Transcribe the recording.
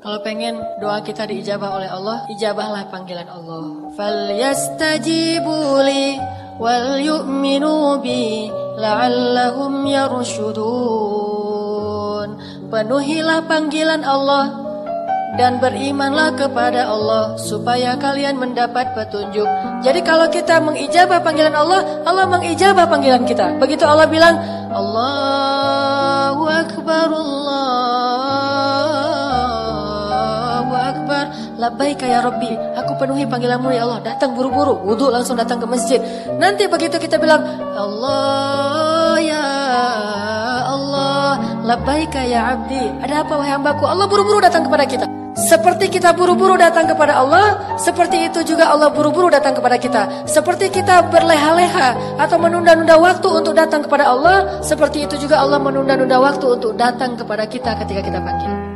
Kalau pengen doa kita diijabah oleh Allah, ijabahlah panggilan Allah. Falyastajibuli wal yu'minu bi la'allahum yarshudun. Penuhilah panggilan Allah dan berimanlah kepada Allah supaya kalian mendapat petunjuk. Jadi kalau kita mengijabah panggilan Allah, Allah mengijabah panggilan kita. Begitu Allah bilang, Allahu Akbar, Allahu Akbar. Labbaika ya Rabbi, aku penuhi panggilanmu ya Allah. Datang buru-buru, wudhu langsung datang ke masjid. Nanti begitu kita bilang, Allah ya Allah, labbaika ya Abdi. Ada apa wahai hambaku? Allah buru-buru datang kepada kita. Seperti kita buru-buru datang kepada Allah, seperti itu juga Allah buru-buru datang kepada kita. Seperti kita berleha-leha atau menunda-nunda waktu untuk datang kepada Allah, seperti itu juga Allah menunda-nunda waktu untuk datang kepada kita ketika kita panggil.